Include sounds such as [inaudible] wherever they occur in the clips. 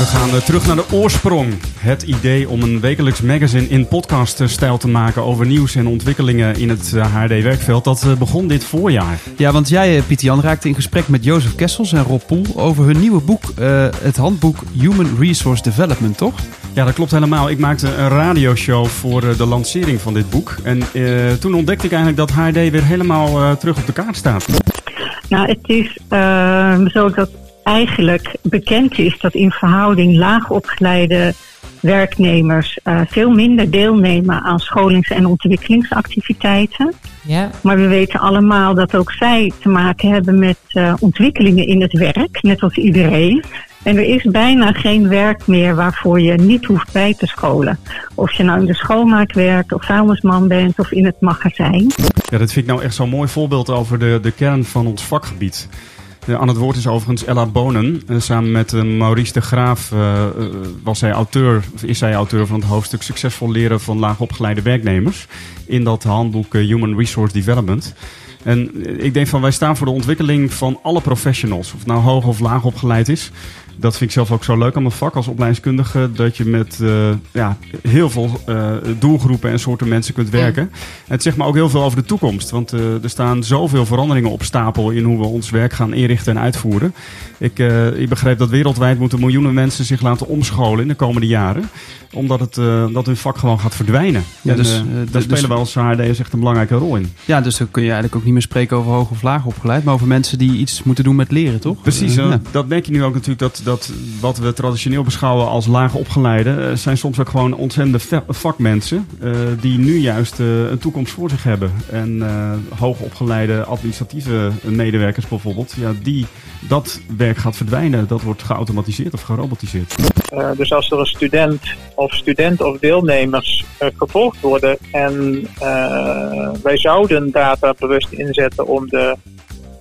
We gaan eh, terug naar de oorsprong. Het idee om een wekelijks magazine in podcaststijl te maken over nieuws en ontwikkelingen in het HD-werkveld, dat eh, begon dit voorjaar. Ja, want jij, eh, Pieter Jan, raakte in gesprek met Jozef Kessels en Rob Poel over hun nieuwe boek, uh, het handboek Human Resource Development, toch? Ja, dat klopt helemaal. Ik maakte een radioshow voor de lancering van dit boek. En uh, toen ontdekte ik eigenlijk dat HD weer helemaal uh, terug op de kaart staat. Nou, het is zo dat eigenlijk bekend is dat in verhouding laag opgeleide werknemers uh, veel minder deelnemen aan scholings- en ontwikkelingsactiviteiten. Ja. Maar we weten allemaal dat ook zij te maken hebben met uh, ontwikkelingen in het werk, net als iedereen. En er is bijna geen werk meer waarvoor je niet hoeft bij te scholen. Of je nou in de schoonmaak werkt, of vuilnisman bent, of in het magazijn. Ja, dat vind ik nou echt zo'n mooi voorbeeld over de, de kern van ons vakgebied. Aan het woord is overigens Ella Bonen. samen met Maurice de Graaf was zij auteur, is zij auteur van het hoofdstuk Succesvol leren van laagopgeleide werknemers. In dat handboek Human Resource Development. En ik denk van wij staan voor de ontwikkeling van alle professionals. Of het nou hoog of laag opgeleid is dat vind ik zelf ook zo leuk aan mijn vak als opleidingskundige. Dat je met uh, ja, heel veel uh, doelgroepen en soorten mensen kunt werken. En het zegt me ook heel veel over de toekomst. Want uh, er staan zoveel veranderingen op stapel in hoe we ons werk gaan inrichten en uitvoeren. Ik, ik begreep dat wereldwijd moeten miljoenen mensen zich laten omscholen in de komende jaren. Omdat het, dat hun vak gewoon gaat verdwijnen. Ja, en, dus, daar dus, spelen we als HRD'ers echt een belangrijke rol in. Ja, dus dan kun je eigenlijk ook niet meer spreken over hoog of laag opgeleid. Maar over mensen die iets moeten doen met leren, toch? Precies, ja. dat merk je nu ook natuurlijk dat dat wat we traditioneel beschouwen als laag opgeleide, uh, zijn soms ook gewoon ontzettende vakmensen. Uh, die nu juist uh, een toekomst voor zich hebben. En hoog opgeleide administratieve medewerkers bijvoorbeeld, ja, die, dat werk gaat verdwijnen. Dat wordt geautomatiseerd of gerobotiseerd. dus als er een student of student of deelnemers gevolgd worden en wij zouden data bewust inzetten om de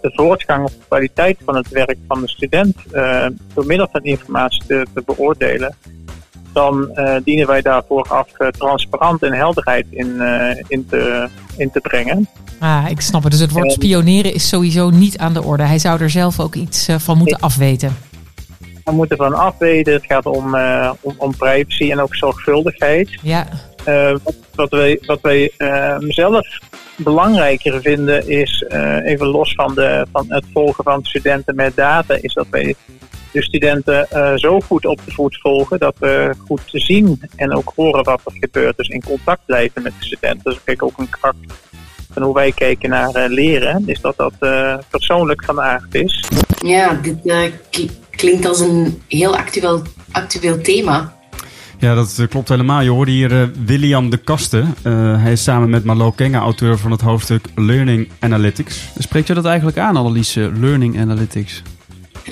de voortgang of de kwaliteit van het werk van de student uh, door middel van informatie te, te beoordelen, dan uh, dienen wij daar vooraf uh, transparant en helderheid in, in, te, in te brengen. Ah, ik snap het. Dus het woord spioneren is sowieso niet aan de orde. Hij zou er zelf ook iets van moeten afweten. We moeten van afweten. Het gaat om, om, om privacy en ook zorgvuldigheid. Ja. Wat, wat wij, wij zelf belangrijker vinden is, uh, even los van, de, van het volgen van studenten met data, is dat wij de studenten zo goed op de voet volgen dat we goed zien en ook horen wat er gebeurt. Dus in contact blijven met de studenten. Dus kijk ook een kracht van hoe wij kijken naar leren, is dat dat persoonlijk van aard is. Ja, dit klinkt als een heel actueel, actueel thema. Ja, dat eh, klopt helemaal. Je hoorde hier uh, William de Kasten. Uh, hij is samen met Marlo Kenga auteur van het hoofdstuk Learning Analytics. Spreekt je dat eigenlijk aan, Annelies, Learning Analytics?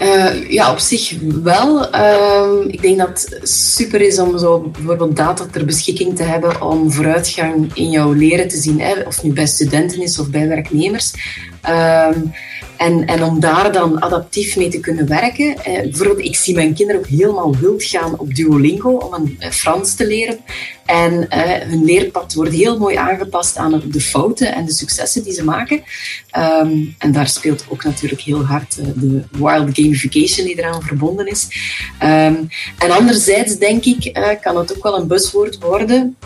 Uh, ja, op zich wel. Uh, ik denk dat het super is om zo bijvoorbeeld data ter beschikking te hebben om vooruitgang in jouw leren te zien. Hè? Of het nu bij studenten is of bij werknemers. Uh, en, en om daar dan adaptief mee te kunnen werken. Eh, bijvoorbeeld, ik zie mijn kinderen ook helemaal wild gaan op Duolingo om een eh, Frans te leren. En eh, hun leerpad wordt heel mooi aangepast aan de fouten en de successen die ze maken. Um, en daar speelt ook natuurlijk heel hard uh, de wild gamification die eraan verbonden is. Um, en anderzijds denk ik, uh, kan het ook wel een buzzwoord worden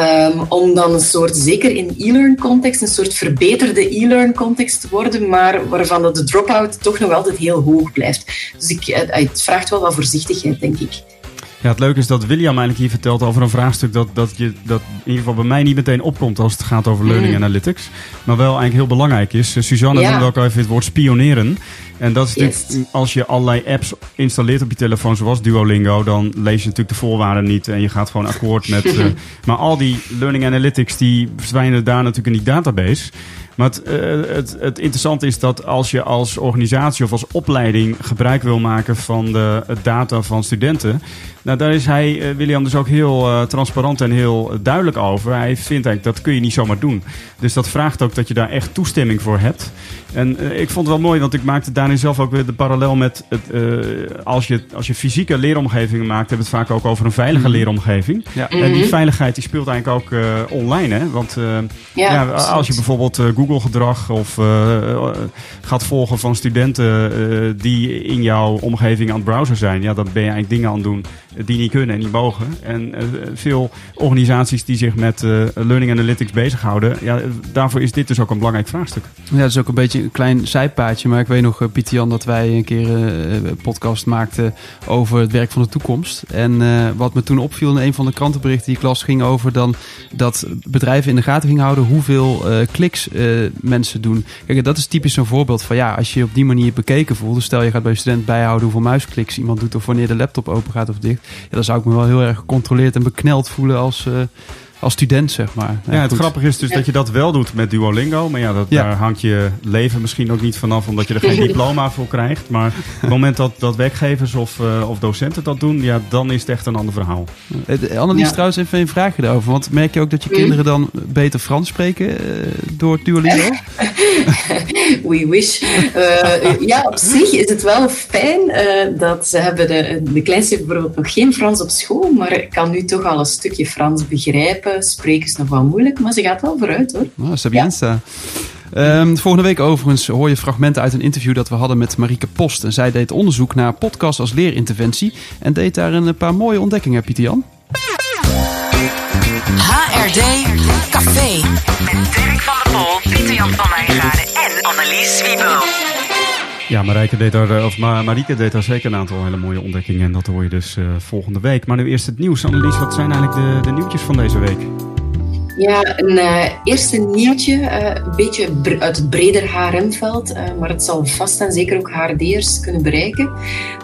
Um, om dan een soort, zeker in e-learn context, een soort verbeterde e-learn context te worden, maar waarvan de drop-out toch nog altijd heel hoog blijft. Dus ik, het vraagt wel wat voorzichtigheid, denk ik. Ja, het leuke is dat William eigenlijk hier vertelt over een vraagstuk dat, dat, je, dat in ieder geval bij mij niet meteen opkomt als het gaat over learning mm. analytics. Maar wel eigenlijk heel belangrijk is. Uh, Suzanne ja. noemde ook even het woord spioneren. En dat is natuurlijk, als je allerlei apps installeert op je telefoon, zoals Duolingo, dan lees je natuurlijk de voorwaarden niet en je gaat gewoon akkoord met. Uh, [laughs] maar al die learning analytics die verdwijnen daar natuurlijk in die database. Maar het, uh, het, het, interessante is dat als je als organisatie of als opleiding gebruik wil maken van de data van studenten, Nou, daar is hij, eh, William, dus ook heel eh, transparant en heel duidelijk over. Hij vindt eigenlijk dat kun je niet zomaar doen. Dus dat vraagt ook dat je daar echt toestemming voor hebt. En eh, ik vond het wel mooi, want ik maakte daarin zelf ook weer de parallel met het, eh, als, je, als je fysieke leeromgevingen maakt, hebben we het vaak ook over een veilige leeromgeving. Ja. En die veiligheid die speelt eigenlijk ook eh, online. Hè? Want eh, Ja, als je bijvoorbeeld eh, Google-gedrag of eh, eh, gaat volgen van studenten eh, die in jouw omgeving aan het browsen zijn, ja, dan ben je eigenlijk dingen aan het doen die niet kunnen en niet mogen. En veel organisaties die zich met learning analytics bezighouden, ja, daarvoor is dit dus ook een belangrijk vraagstuk. Ja, dat is ook een beetje een klein zijpaadje. Maar ik weet nog, Pieter Jan, dat wij een keer een podcast maakten over het werk van de toekomst. En wat me toen opviel in een van de krantenberichten die ik las, ging over dan dat bedrijven in de gaten gingen houden hoeveel kliks mensen doen. Kijk, dat is typisch zo'n voorbeeld van ja, als je je op die manier bekeken voelt. Dus stel je gaat bij een student bijhouden hoeveel muiskliks iemand doet of wanneer de laptop open gaat of dicht. Ja, dan zou ik me wel heel erg gecontroleerd en bekneld voelen als, eh, als student, zeg maar. Ja, het grappige is dus dat je dat wel doet met Duolingo. Maar ja, dat, Ja. daar hangt je leven misschien ook niet vanaf, omdat je er geen [laughs] diploma voor krijgt. Maar op het moment dat, dat werkgevers of, eh, of docenten dat doen, ja, dan is het echt een ander verhaal. Annelies, Ja. trouwens even een vraagje daarover. Want merk je ook dat je Mm. kinderen dan beter Frans spreken eh, door Duolingo? [laughs] We wish. Eh, ja, op zich is het wel fijn dat ze hebben de, de kleinste heeft bijvoorbeeld nog geen Frans op school, maar kan nu toch al een stukje Frans begrijpen. Spreken is nog wel moeilijk, maar ze gaat wel vooruit hoor. Nou, Sabienza. Ehm, volgende week overigens hoor je fragmenten uit een interview dat we hadden met Marieke Post. En zij deed onderzoek naar podcast als leerinterventie. En deed daar een paar mooie ontdekkingen, Pieter Jan. HRD Café. Met Dirk van der Pol, Pieter Jan van Wijngaarden en Annelies Wiebel. Ja, Marijke deed daar, eh, of Ma- Marieke deed daar zeker een aantal hele mooie ontdekkingen. En dat hoor je dus eh, volgende week. Maar nu eerst het nieuws. Annelies, wat zijn eigenlijk de, de nieuwtjes van deze week? Ja, een eh, eerste nieuwtje, een beetje uit het breder HRM-veld, maar het zal vast en zeker ook HRD'ers kunnen bereiken.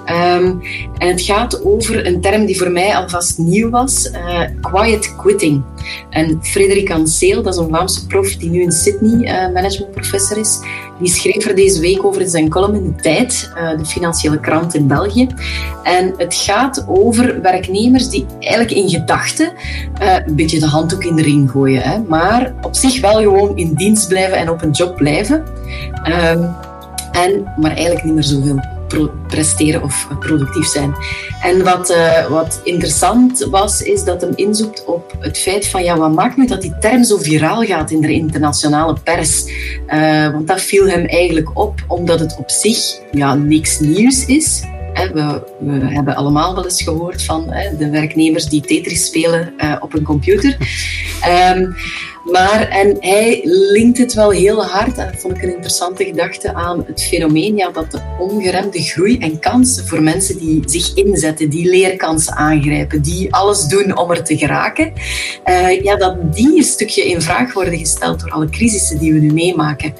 Ehm, en het gaat over een term die voor mij alvast nieuw was, quiet quitting. En Frederik Anseel, dat is een Vlaamse prof die nu in Sydney eh, managementprofessor is, die schreef er deze week over in zijn column in de Tijd, eh, de financiële krant in België. En het gaat over werknemers die eigenlijk in gedachten eh, een beetje de handdoek in de ring gooien. Hè? Maar op zich wel gewoon in dienst blijven en op een job blijven. Ehm, en, maar eigenlijk niet meer zoveel presteren of productief zijn. En wat, eh, wat interessant was, is dat hem inzoekt op het feit van ja, wat maakt nu dat die term zo viraal gaat in de internationale pers? Eh, want dat viel hem eigenlijk op, omdat het op zich ja, niks nieuws is. We, hebben allemaal wel eens gehoord van de werknemers die Tetris spelen eh, op een computer. Ehm, maar en hij linkt het wel heel hard, en dat vond ik een interessante gedachte, aan het fenomeen ja, dat de ongeremde groei en kansen voor mensen die zich inzetten, die leerkansen aangrijpen, die alles doen om er te geraken, eh, ja, dat die een stukje in vraag worden gesteld door alle crisissen die we nu meemaken.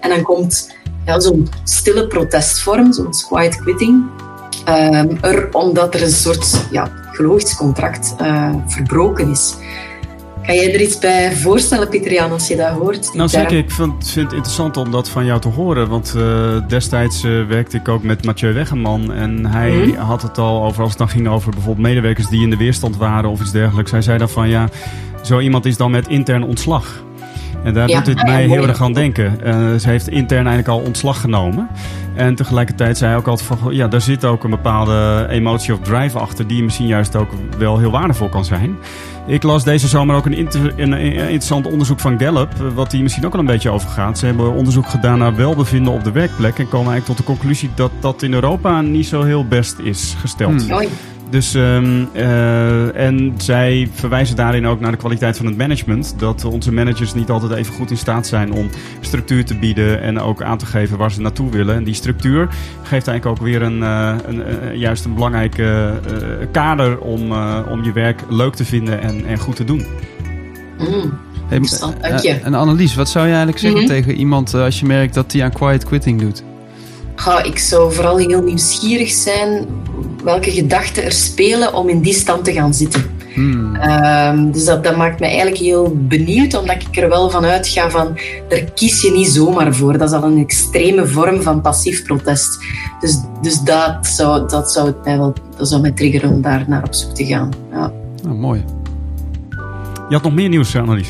En dan komt zo'n stille protestvorm, zo'n quiet quitting, ehm, er, omdat er een soort ja, psychologisch contract eh, verbroken is. Kan jij er iets bij voorstellen, Pieter Jan, als je dat hoort? Nou zeker, ik vind, vind het interessant om dat van jou te horen. Want eh, destijds eh, werkte ik ook met Mathieu Weggeman. En hij Mhm. had het al over, als het dan ging over bijvoorbeeld medewerkers die in de weerstand waren of iets dergelijks. Hij zei dan van ja, zo iemand is dan met intern ontslag. En daar Ja, doet het ja, mij heel erg aan denken. Eh, ze heeft intern eigenlijk al ontslag genomen. En tegelijkertijd zei hij ook altijd van, ja, daar zit ook een bepaalde emotie of drive achter, die misschien juist ook wel heel waardevol kan zijn. Ik las deze zomer ook een, inter- een, een interessant onderzoek van Gallup, eh, wat hier misschien ook wel een beetje over gaat. Ze hebben onderzoek gedaan naar welbevinden op de werkplek en komen eigenlijk tot de conclusie dat dat in Europa niet zo heel best is gesteld. Hmm. Dus, ehm, eh, en zij verwijzen daarin ook naar de kwaliteit van het management. Dat onze managers niet altijd even goed in staat zijn om structuur te bieden en ook aan te geven waar ze naartoe willen. En die structuur geeft eigenlijk ook weer een, eh, een, eh, juist een belangrijke eh, kader om, eh, om je werk leuk te vinden en, en goed te doen. Mm. Hey, Interessant, eh, dank je. en Annelies, wat zou je eigenlijk zeggen Mhm. tegen iemand als je merkt dat hij aan quiet quitting doet? Ga, ik zou vooral heel nieuwsgierig zijn welke gedachten er spelen om in die stand te gaan zitten. Hmm. Ehm, dus dat, dat maakt me eigenlijk heel benieuwd, omdat ik er wel van uitga van, daar kies je niet zomaar voor. Dat is al een extreme vorm van passief protest. Dus, dus dat, zou, dat, zou het mij wel, dat zou mij triggeren om daar naar op zoek te gaan. Ja. Oh, mooi. Je had nog meer nieuws, Annelies.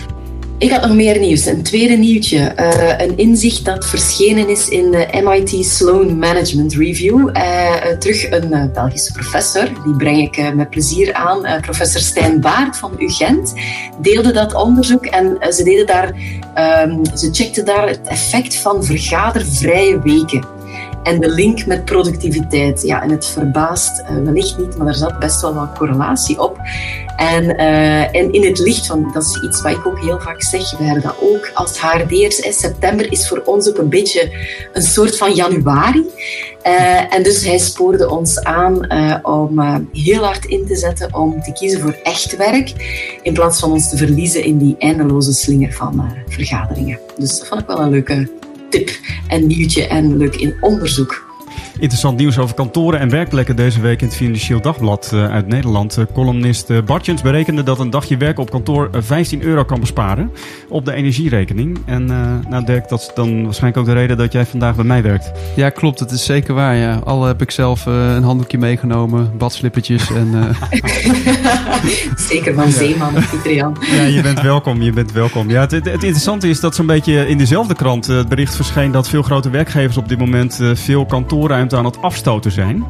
Ik had nog meer nieuws. Een tweede nieuwtje. Uh, een inzicht dat verschenen is in de MIT Sloan Management Review. Uh, terug een Belgische professor, die breng ik met plezier aan. professor Stijn Baart van UGent deelde dat onderzoek en ze, deden daar, um, ze checkten daar het effect van vergadervrije weken. En de link met productiviteit. Ja, en het verbaast uh, wellicht niet, maar er zat best wel wat correlatie op. En, uh, en in het licht van, dat is iets wat ik ook heel vaak zeg, we hebben dat ook als HRD'ers. September is voor ons ook een beetje een soort van januari. Uh, en dus hij spoorde ons aan om heel hard in te zetten om te kiezen voor echt werk, in plaats van ons te verliezen in die eindeloze slinger van vergaderingen. Dus dat vond ik wel een leuke tip en nieuwtje en leuk in onderzoek. Interessant nieuws over kantoren en werkplekken deze week in het Financieel Dagblad eh, uit Nederland. Eh, columnist uh, Bartjens berekende dat een dagje werken op kantoor 15 euro kan besparen op de energierekening. En nou Dirk, dat is dan waarschijnlijk ook de reden dat jij vandaag bij mij werkt. Ja, klopt. Dat is zeker waar. Ja. Al heb ik zelf een handdoekje meegenomen, badslippertjes en... [laughs] zeker van Zeeman of Pietrian. [laughs] Ja, je bent welkom. Je bent welkom. Ja, het, het, interessante is dat zo'n beetje in dezelfde krant het bericht verscheen dat veel grote werkgevers op dit moment veel aan het afstoten zijn.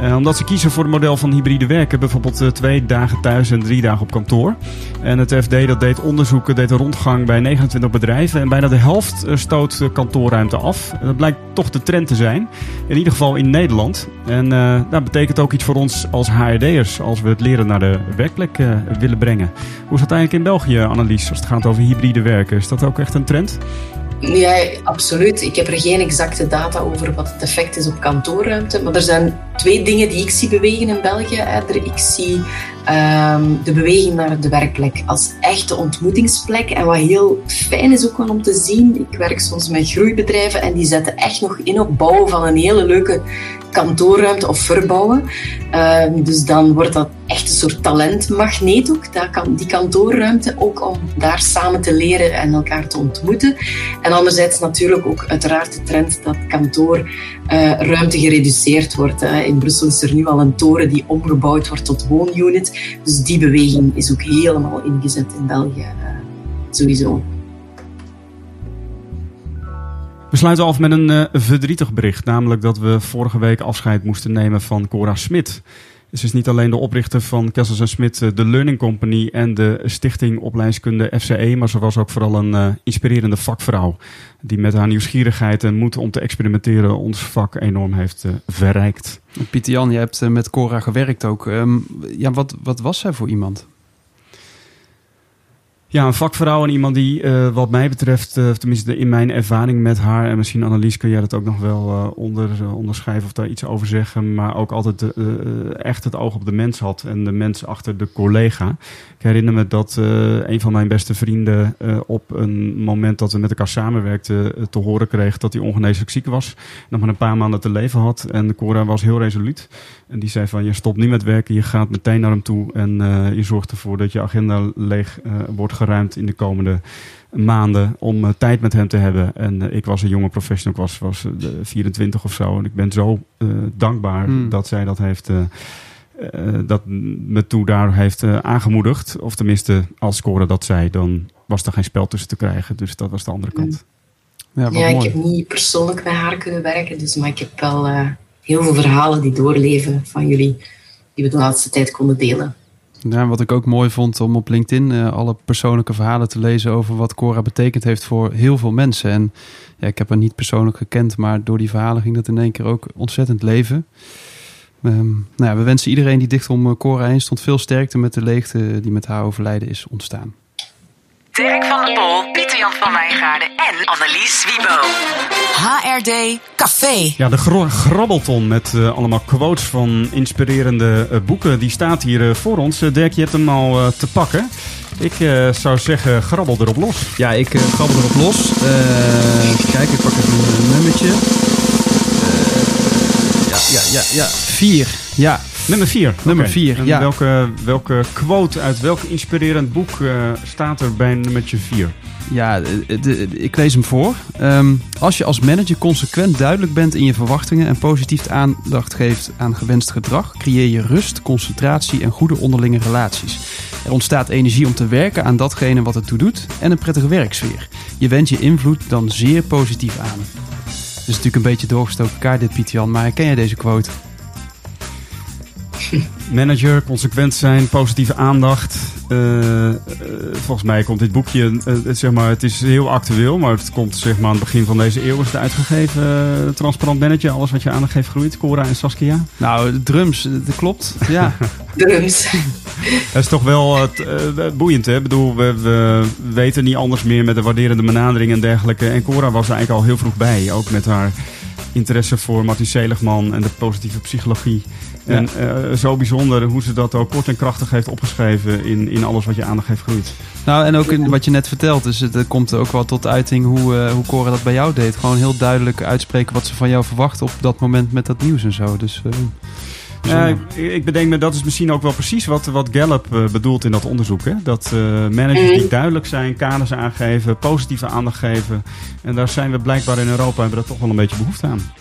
Uh, omdat ze kiezen voor het model van hybride werken. Bijvoorbeeld uh, twee dagen thuis en drie dagen op kantoor. En het FD dat deed onderzoeken, deed een rondgang bij 29 bedrijven. En bijna de helft uh, stoot kantoorruimte af. Dat blijkt toch de trend te zijn. In ieder geval in Nederland. En dat betekent ook iets voor ons als HRD'ers. Als we het leren naar de werkplek willen brengen. Hoe is dat eigenlijk in België, Annelies? Als het gaat over hybride werken. Is dat ook echt een trend? Ja, absoluut. Ik heb er geen exacte data over wat het effect is op kantoorruimte. Maar er zijn twee dingen die ik zie bewegen in België. Ik zie um, de beweging naar de werkplek als echte ontmoetingsplek. En wat heel fijn is ook om te zien. Ik werk soms met groeibedrijven en die zetten echt nog in op bouwen van een hele leuke kantoorruimte of verbouwen. Uh, dus dan wordt dat echt een soort talentmagneet ook, dat die kantoorruimte, ook om daar samen te leren en elkaar te ontmoeten. En anderzijds natuurlijk ook uiteraard de trend dat kantoorruimte gereduceerd wordt. In Brussel is er nu al een toren die omgebouwd wordt tot woonunit. Dus die beweging is ook helemaal ingezet in België, eh, sowieso. We sluiten af met een uh, verdrietig bericht. Namelijk dat we vorige week afscheid moesten nemen van Cora Smit. Ze is niet alleen de oprichter van Kessels Smit, eh, de Learning Company en de Stichting Opleidingskunde FCE, maar ze was ook vooral een uh, inspirerende vakvrouw. Die met haar nieuwsgierigheid en moed om te experimenteren ons vak enorm heeft uh, verrijkt. Pieter Jan, je hebt met Cora gewerkt ook. Um, ja, wat, wat was zij voor iemand? Ja, een vakvrouw en iemand die, uh, wat mij betreft, uh, tenminste in mijn ervaring met haar, en misschien Annelies kun jij dat ook nog wel onder, onderschrijven of daar iets over zeggen, maar ook altijd echt het oog op de mens had en de mens achter de collega. Ik herinner me dat een van mijn beste vrienden op een moment dat we met elkaar samenwerkten te horen kreeg dat hij ongeneeslijk ziek was, nog maar een paar maanden te leven had. En Cora was heel resoluut. En die zei van, je stopt niet met werken, je gaat meteen naar hem toe en je zorgt ervoor dat je agenda leeg wordt geruimd in de komende maanden om uh, tijd met hem te hebben. En uh, ik was een jonge professional, ik was, was uh, 24 of zo. En ik ben zo dankbaar mm. dat zij dat heeft. dat me toe daar heeft aangemoedigd. Of tenminste, als scoren dat zij, dan was er geen spel tussen te krijgen. Dus dat was de andere kant. Ja, ja ik heb niet persoonlijk met haar kunnen werken. Dus, maar ik heb wel heel veel verhalen die doorleven van jullie. Die we de laatste tijd konden delen. Ja, wat ik ook mooi vond om op LinkedIn uh, alle persoonlijke verhalen te lezen over wat Cora betekend heeft voor heel veel mensen. En ja, ik heb haar niet persoonlijk gekend, maar door die verhalen ging dat in één keer ook ontzettend leven. Um, nou ja, we wensen iedereen die dicht om Cora heen stond veel sterkte met de leegte die met haar overlijden is ontstaan. Dirk van der Pol, Pieter Jan van Wijngaarden en Annelies Wiebo. HRD Café. Ja, de grabbelton met uh, allemaal quotes van inspirerende uh, boeken. Die staat hier uh, voor ons. Dirk, je hebt hem al te pakken. Ik zou zeggen, grabbel erop los. Ja, ik grabbel erop los. kijk, ik pak even een nummertje. ja, ja, ja, ja. Vier. Ja. Nummer 4. Nummer vier, ja. Welke, welke quote uit welk inspirerend boek uh, staat er bij nummertje 4? Ja, de, de, ik lees hem voor. Um, als je als manager consequent duidelijk bent in je verwachtingen en positief aandacht geeft aan gewenst gedrag, creëer je rust, concentratie en goede onderlinge relaties. Er ontstaat energie om te werken aan datgene wat het toe doet en een prettige werksfeer. Je wendt je invloed dan zeer positief aan. Het is natuurlijk een beetje doorgestoken kaart dit, Piet Jan, maar ken jij deze quote? Manager, consequent zijn, positieve aandacht. Uh, uh, volgens mij komt dit boekje, uh, zeg maar, het is heel actueel, maar het komt zeg maar aan het begin van deze eeuw is het uitgegeven. Transparant Manager, alles wat je aandacht geeft groeit. Cora en Saskia. Nou, drums, dat klopt. Ja. [laughs] drums. Dat is toch wel boeiend, hè? Ik bedoel, we, we, weten niet anders meer met de waarderende benadering en dergelijke. En Cora was er eigenlijk al heel vroeg bij, ook met haar interesse voor Martin Seligman en de positieve psychologie. En uh, zo bijzonder hoe ze dat ook kort en krachtig heeft opgeschreven in, in alles wat je aandacht heeft groeit. Nou, en ook in wat je net vertelt. Dus het komt ook wel tot uiting hoe, uh, hoe Cora dat bij jou deed. Gewoon heel duidelijk uitspreken wat ze van jou verwacht op dat moment met dat nieuws en zo. Dus, uh, ik, ik bedenk me, dat is misschien ook wel precies wat, wat Gallup uh, bedoelt in dat onderzoek. Hè? Dat uh, managers die duidelijk zijn, kaders aangeven, positieve aandacht geven. En daar zijn we blijkbaar in Europa hebben we dat toch wel een beetje behoefte aan.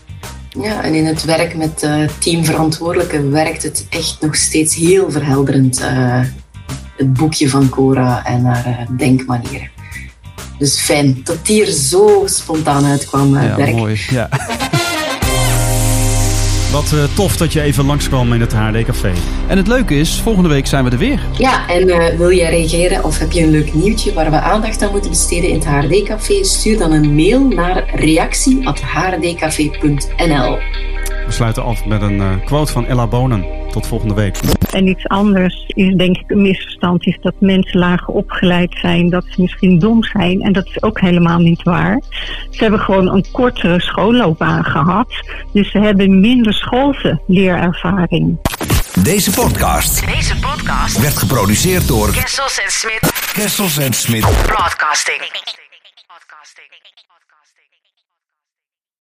Ja, en in het werk met uh, teamverantwoordelijken werkt het echt nog steeds heel verhelderend. Het boekje van Cora en haar denkmanieren. Dus fijn dat die er zo spontaan uitkwam. ja, werk. mooi. Ja. [laughs] Wat uh, tof dat je even langskwam in het HD Café. En het leuke is, volgende week zijn we er weer. Ja, en uh, wil jij reageren of heb je een leuk nieuwtje waar we aandacht aan moeten besteden in het HD Café? Stuur dan een mail naar reactie.hrdcafé.nl We sluiten af met een uh, quote van Ella Bonen. Tot volgende week. En iets anders is denk ik een misverstand is dat mensen lager opgeleid zijn, dat ze misschien dom zijn. En dat is ook helemaal niet waar. Ze hebben gewoon een kortere schoolloopbaan gehad. Dus ze hebben minder schoolse leerervaring. Deze podcast, Deze podcast werd geproduceerd door Kessels en Smit Kessels en Smit. Broadcasting.